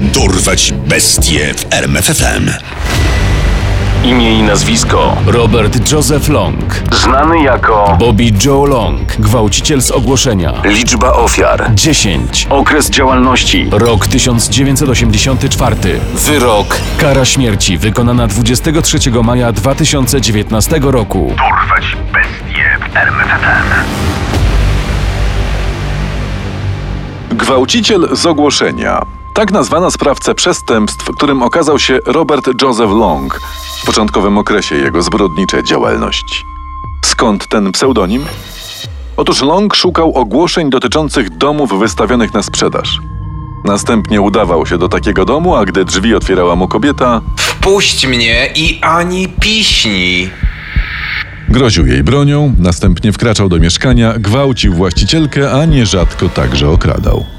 Dorwać bestie w RMFFM. Imię i nazwisko Robert Joseph Long, znany jako Bobby Joe Long, gwałciciel z ogłoszenia. liczba ofiar, 10. okres działalności, Rok 1984. wyrok. Kara śmierci wykonana 23 maja 2019 roku. Dorwać bestie w RMFFM. Gwałciciel z ogłoszenia. Tak nazwano sprawcę przestępstw, którym okazał się Robert Joseph Long w początkowym okresie jego zbrodniczej działalności. Skąd ten pseudonim? Otóż Long szukał ogłoszeń dotyczących domów wystawionych na sprzedaż. Następnie udawał się do takiego domu, a gdy drzwi otwierała mu kobieta, Wpuść mnie i ani piśni. groził jej bronią, następnie wkraczał do mieszkania, gwałcił właścicielkę, a nierzadko także okradał.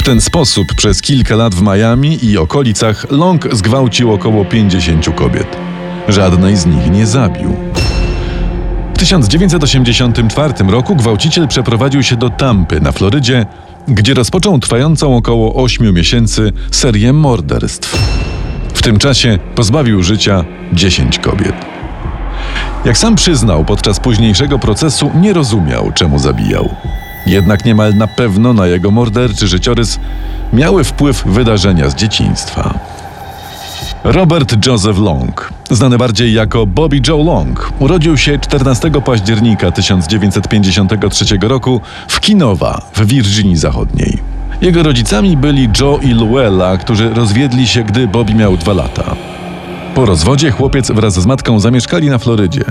W ten sposób przez kilka lat w Miami i okolicach Long zgwałcił około 50 kobiet. Żadnej z nich nie zabił. W 1984 roku gwałciciel przeprowadził się do Tampy na Florydzie, gdzie rozpoczął trwającą około 8 miesięcy serię morderstw. W tym czasie pozbawił życia 10 kobiet. Jak sam przyznał podczas późniejszego procesu, nie rozumiał, czemu zabijał. Jednak niemal na pewno na jego morderczy życiorys miały wpływ wydarzenia z dzieciństwa. Robert Joseph Long, znany bardziej jako Bobby Joe Long, urodził się 14 października 1953 roku w Kinowa w Wirginii Zachodniej. Jego rodzicami byli Joe i Luella, którzy rozwiedli się, gdy Bobby miał dwa lata. Po rozwodzie chłopiec wraz z matką zamieszkali na Florydzie.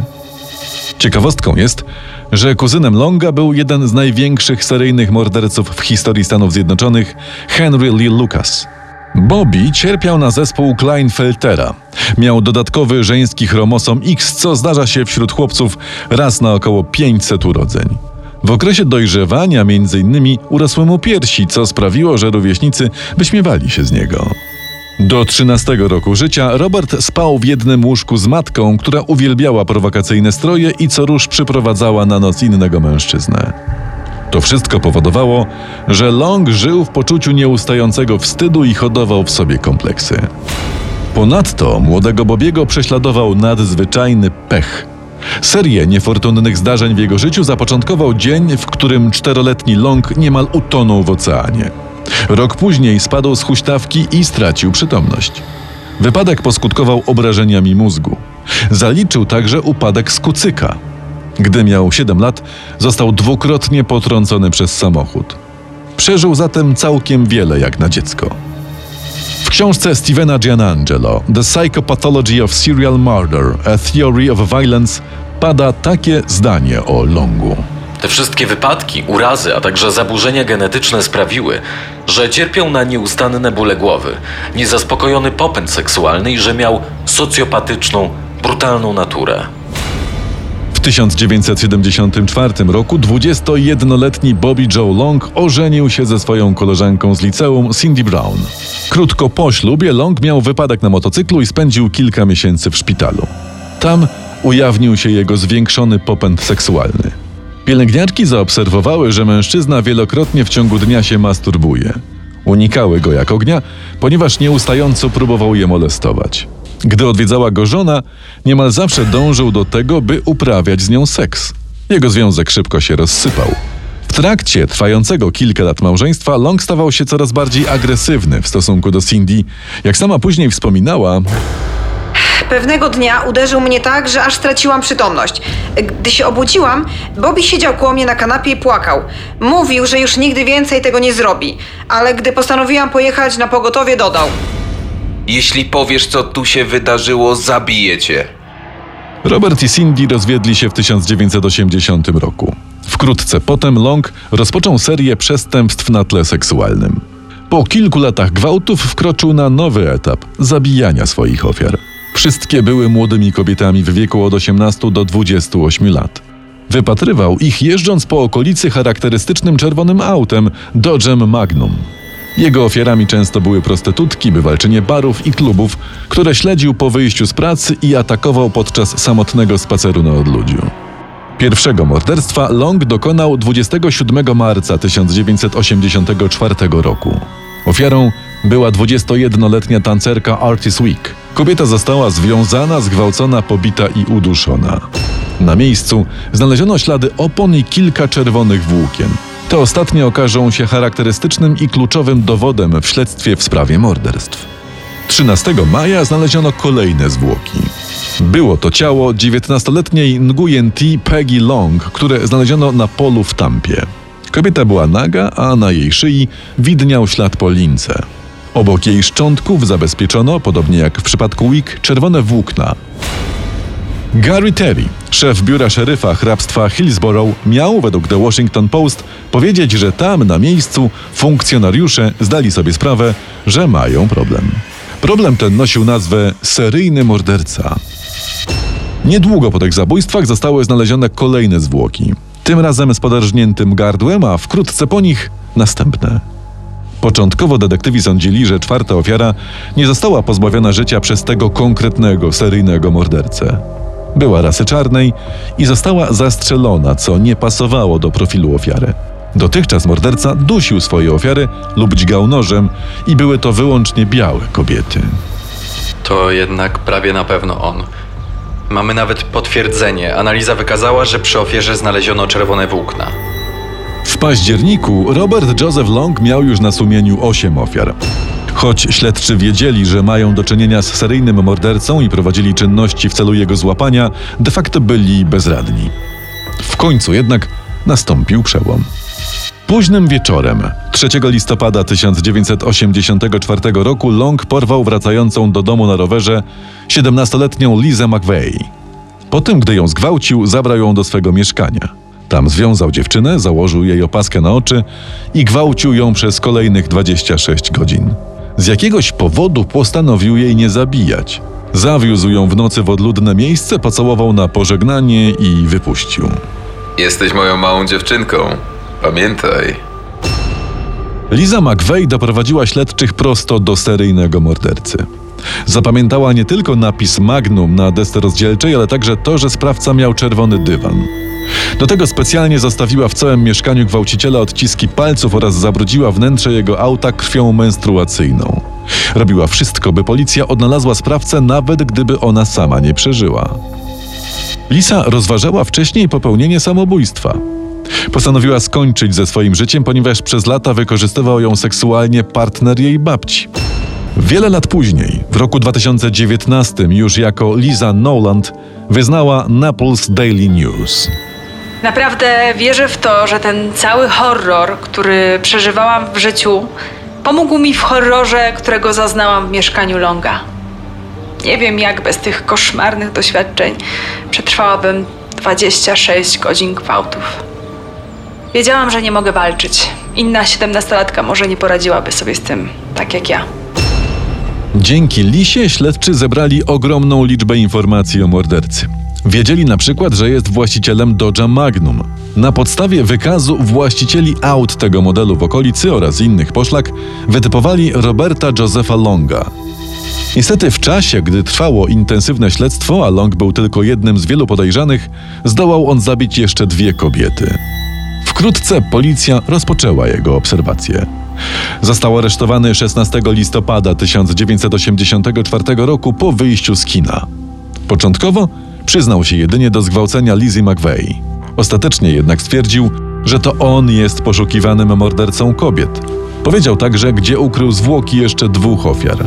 Ciekawostką jest, że kuzynem Longa był jeden z największych seryjnych morderców w historii Stanów Zjednoczonych, Henry Lee Lucas. Bobby cierpiał na zespół Kleinfeltera. Miał dodatkowy żeński chromosom X, co zdarza się wśród chłopców raz na około 500 urodzeń. W okresie dojrzewania między innymi urosły mu piersi, co sprawiło, że rówieśnicy wyśmiewali się z niego. Do 13 roku życia Robert spał w jednym łóżku z matką, która uwielbiała prowokacyjne stroje i co rusz przyprowadzała na noc innego mężczyznę. To wszystko powodowało, że Long żył w poczuciu nieustającego wstydu i hodował w sobie kompleksy. Ponadto młodego Bobiego prześladował nadzwyczajny pech. Serię niefortunnych zdarzeń w jego życiu zapoczątkował dzień, w którym czteroletni Long niemal utonął w oceanie. Rok później spadł z huśtawki i stracił przytomność. Wypadek poskutkował obrażeniami mózgu. Zaliczył także upadek z kucyka. Gdy miał 7 lat, został dwukrotnie potrącony przez samochód. Przeżył zatem całkiem wiele jak na dziecko. W książce Stevena Gianangelo The Psychopathology of Serial Murder – A Theory of Violence pada takie zdanie o Longu. Te wszystkie wypadki, urazy, a także zaburzenia genetyczne sprawiły, że cierpiał na nieustanne bóle głowy, niezaspokojony popęd seksualny i że miał socjopatyczną, brutalną naturę. W 1974 roku 21-letni Bobby Joe Long ożenił się ze swoją koleżanką z liceum Cindy Brown. Krótko po ślubie Long miał wypadek na motocyklu i spędził kilka miesięcy w szpitalu. Tam ujawnił się jego zwiększony popęd seksualny. Pielęgniarki zaobserwowały, że mężczyzna wielokrotnie w ciągu dnia się masturbuje. Unikały go jak ognia, ponieważ nieustająco próbował je molestować. Gdy odwiedzała go żona, niemal zawsze dążył do tego, by uprawiać z nią seks. Jego związek szybko się rozsypał. W trakcie trwającego kilka lat małżeństwa Long stawał się coraz bardziej agresywny w stosunku do Cindy. Jak sama później wspominała, Pewnego dnia uderzył mnie tak, że aż straciłam przytomność. Gdy się obudziłam, Bobby siedział koło mnie na kanapie i płakał. Mówił, że już nigdy więcej tego nie zrobi, ale gdy postanowiłam pojechać na pogotowie, dodał. Jeśli powiesz, co tu się wydarzyło, zabiję cię. Robert i Cindy rozwiedli się w 1980 roku. Wkrótce potem Long rozpoczął serię przestępstw na tle seksualnym. Po kilku latach gwałtów wkroczył na nowy etap zabijania swoich ofiar. Wszystkie były młodymi kobietami w wieku od 18 do 28 lat. Wypatrywał ich jeżdżąc po okolicy charakterystycznym czerwonym autem Dodge'em Magnum. Jego ofiarami często były prostytutki, bywalczynie barów i klubów, które śledził po wyjściu z pracy i atakował podczas samotnego spaceru na odludziu. Pierwszego morderstwa Long dokonał 27 marca 1984 roku. Ofiarą była 21-letnia tancerka Artis Week. Kobieta została związana, zgwałcona, pobita i uduszona. Na miejscu znaleziono ślady opon i kilka czerwonych włókien. Te ostatnie okażą się charakterystycznym i kluczowym dowodem w śledztwie w sprawie morderstw. 13 maja znaleziono kolejne zwłoki. Było to ciało 19-letniej Nguyen T. Peggy Long, które znaleziono na polu w Tampie. Kobieta była naga, a na jej szyi widniał ślad po lince. Obok jej szczątków zabezpieczono, podobnie jak w przypadku Wick, czerwone włókna. Gary Terry, szef biura szeryfa hrabstwa Hillsborough, miał, według The Washington Post, powiedzieć, że tam na miejscu funkcjonariusze zdali sobie sprawę, że mają problem. Problem ten nosił nazwę seryjny morderca. Niedługo po tych zabójstwach zostały znalezione kolejne zwłoki. Tym razem z podarżniętym gardłem, a wkrótce po nich następne. Początkowo detektywi sądzili, że czwarta ofiara nie została pozbawiona życia przez tego konkretnego seryjnego mordercę. Była rasy czarnej i została zastrzelona, co nie pasowało do profilu ofiary. Dotychczas morderca dusił swoje ofiary lub dźgał nożem i były to wyłącznie białe kobiety. To jednak prawie na pewno on. Mamy nawet potwierdzenie. Analiza wykazała, że przy ofierze znaleziono czerwone włókna. Październiku Robert Joseph Long miał już na sumieniu 8 ofiar. Choć śledczy wiedzieli, że mają do czynienia z seryjnym mordercą i prowadzili czynności w celu jego złapania, de facto byli bezradni. W końcu jednak nastąpił przełom. Późnym wieczorem 3 listopada 1984 roku Long porwał wracającą do domu na rowerze 17-letnią Lizę McVeigh. Po tym, gdy ją zgwałcił, zabrał ją do swego mieszkania. Tam związał dziewczynę, założył jej opaskę na oczy i gwałcił ją przez kolejnych 26 godzin. Z jakiegoś powodu postanowił jej nie zabijać. Zawiózł ją w nocy w odludne miejsce, pocałował na pożegnanie i wypuścił. Jesteś moją małą dziewczynką. Pamiętaj. Liza McVeigh doprowadziła śledczych prosto do seryjnego mordercy. Zapamiętała nie tylko napis Magnum na desce rozdzielczej, ale także to, że sprawca miał czerwony dywan. Do tego specjalnie zostawiła w całym mieszkaniu gwałciciela odciski palców oraz zabrudziła wnętrze jego auta krwią menstruacyjną. Robiła wszystko, by policja odnalazła sprawcę, nawet gdyby ona sama nie przeżyła. Lisa rozważała wcześniej popełnienie samobójstwa. Postanowiła skończyć ze swoim życiem, ponieważ przez lata wykorzystywał ją seksualnie partner jej babci. Wiele lat później, w roku 2019, już jako Lisa Noland, wyznała Naples Daily News. Naprawdę wierzę w to, że ten cały horror, który przeżywałam w życiu, pomógł mi w horrorze, którego zaznałam w mieszkaniu Longa. Nie wiem, jak bez tych koszmarnych doświadczeń przetrwałabym 26 godzin gwałtów. Wiedziałam, że nie mogę walczyć. Inna siedemnastolatka może nie poradziłaby sobie z tym, tak jak ja. Dzięki Lisie śledczy zebrali ogromną liczbę informacji o mordercy. Wiedzieli na przykład, że jest właścicielem Dodge'a Magnum. Na podstawie wykazu właścicieli aut tego modelu w okolicy oraz innych poszlak wytypowali Roberta Josepha Longa. Niestety w czasie, gdy trwało intensywne śledztwo, a Long był tylko jednym z wielu podejrzanych, zdołał on zabić jeszcze dwie kobiety. Wkrótce policja rozpoczęła jego obserwacje. Został aresztowany 16 listopada 1984 roku po wyjściu z kina. Początkowo przyznał się jedynie do zgwałcenia Lizzie McVeigh. Ostatecznie jednak stwierdził, że to on jest poszukiwanym mordercą kobiet. Powiedział także, gdzie ukrył zwłoki jeszcze dwóch ofiar.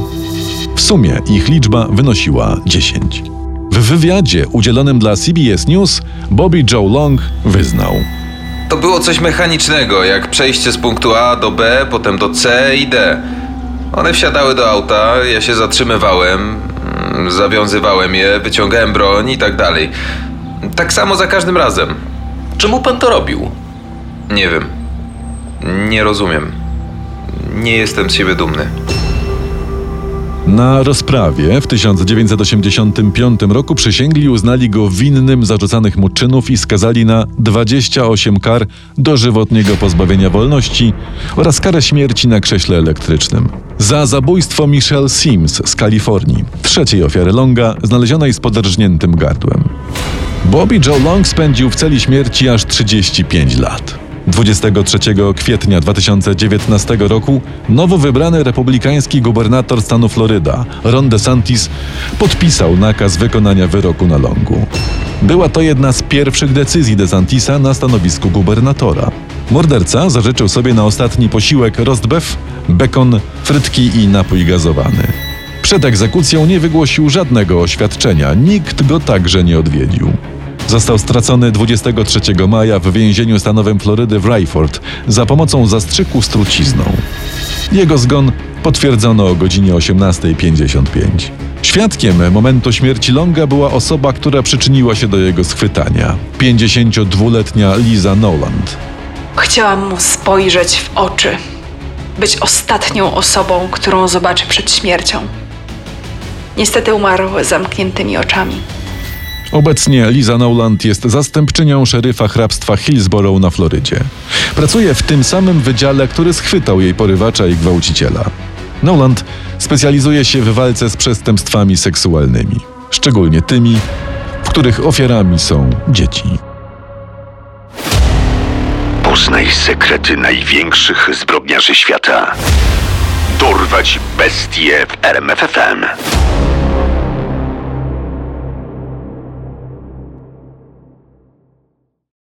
W sumie ich liczba wynosiła 10. W wywiadzie udzielonym dla CBS News Bobby Joe Long wyznał – To było coś mechanicznego, jak przejście z punktu A do B, potem do C i D. One wsiadały do auta, ja się zatrzymywałem, zawiązywałem je, wyciągałem broń i tak dalej. Tak samo za każdym razem. Czemu pan to robił? Nie wiem. Nie rozumiem. Nie jestem z siebie dumny. Na rozprawie w 1985 roku przysięgli uznali go winnym zarzucanych mu czynów i skazali na 28 kar dożywotniego pozbawienia wolności oraz karę śmierci na krześle elektrycznym. Za zabójstwo Michelle Sims z Kalifornii, trzeciej ofiary Longa, znalezionej z poderżniętym gardłem. Bobby Joe Long spędził w celi śmierci aż 35 lat. 23 kwietnia 2019 roku nowo wybrany republikański gubernator stanu Floryda, Ron DeSantis, podpisał nakaz wykonania wyroku na Longu. Była to jedna z pierwszych decyzji DeSantisa na stanowisku gubernatora. Morderca zażyczył sobie na ostatni posiłek rostbeef, bekon, frytki i napój gazowany. Przed egzekucją nie wygłosił żadnego oświadczenia, nikt go także nie odwiedził. Został stracony 23 maja w więzieniu stanowym Florydy w Rayford za pomocą zastrzyku z trucizną. Jego zgon potwierdzono o godzinie 18.55. Świadkiem momentu śmierci Longa była osoba, która przyczyniła się do jego schwytania 52-letnia Liza Noland. Chciałam mu spojrzeć w oczy. Być ostatnią osobą, którą zobaczy przed śmiercią. Niestety umarł zamkniętymi oczami. Obecnie Liza Noland jest zastępczynią szeryfa hrabstwa Hillsborough na Florydzie. Pracuje w tym samym wydziale, który schwytał jej porywacza i gwałciciela. Noland specjalizuje się w walce z przestępstwami seksualnymi, szczególnie tymi, w których ofiarami są dzieci. Poznaj sekrety największych zbrodniarzy świata. Dorwać bestie w RMFFM.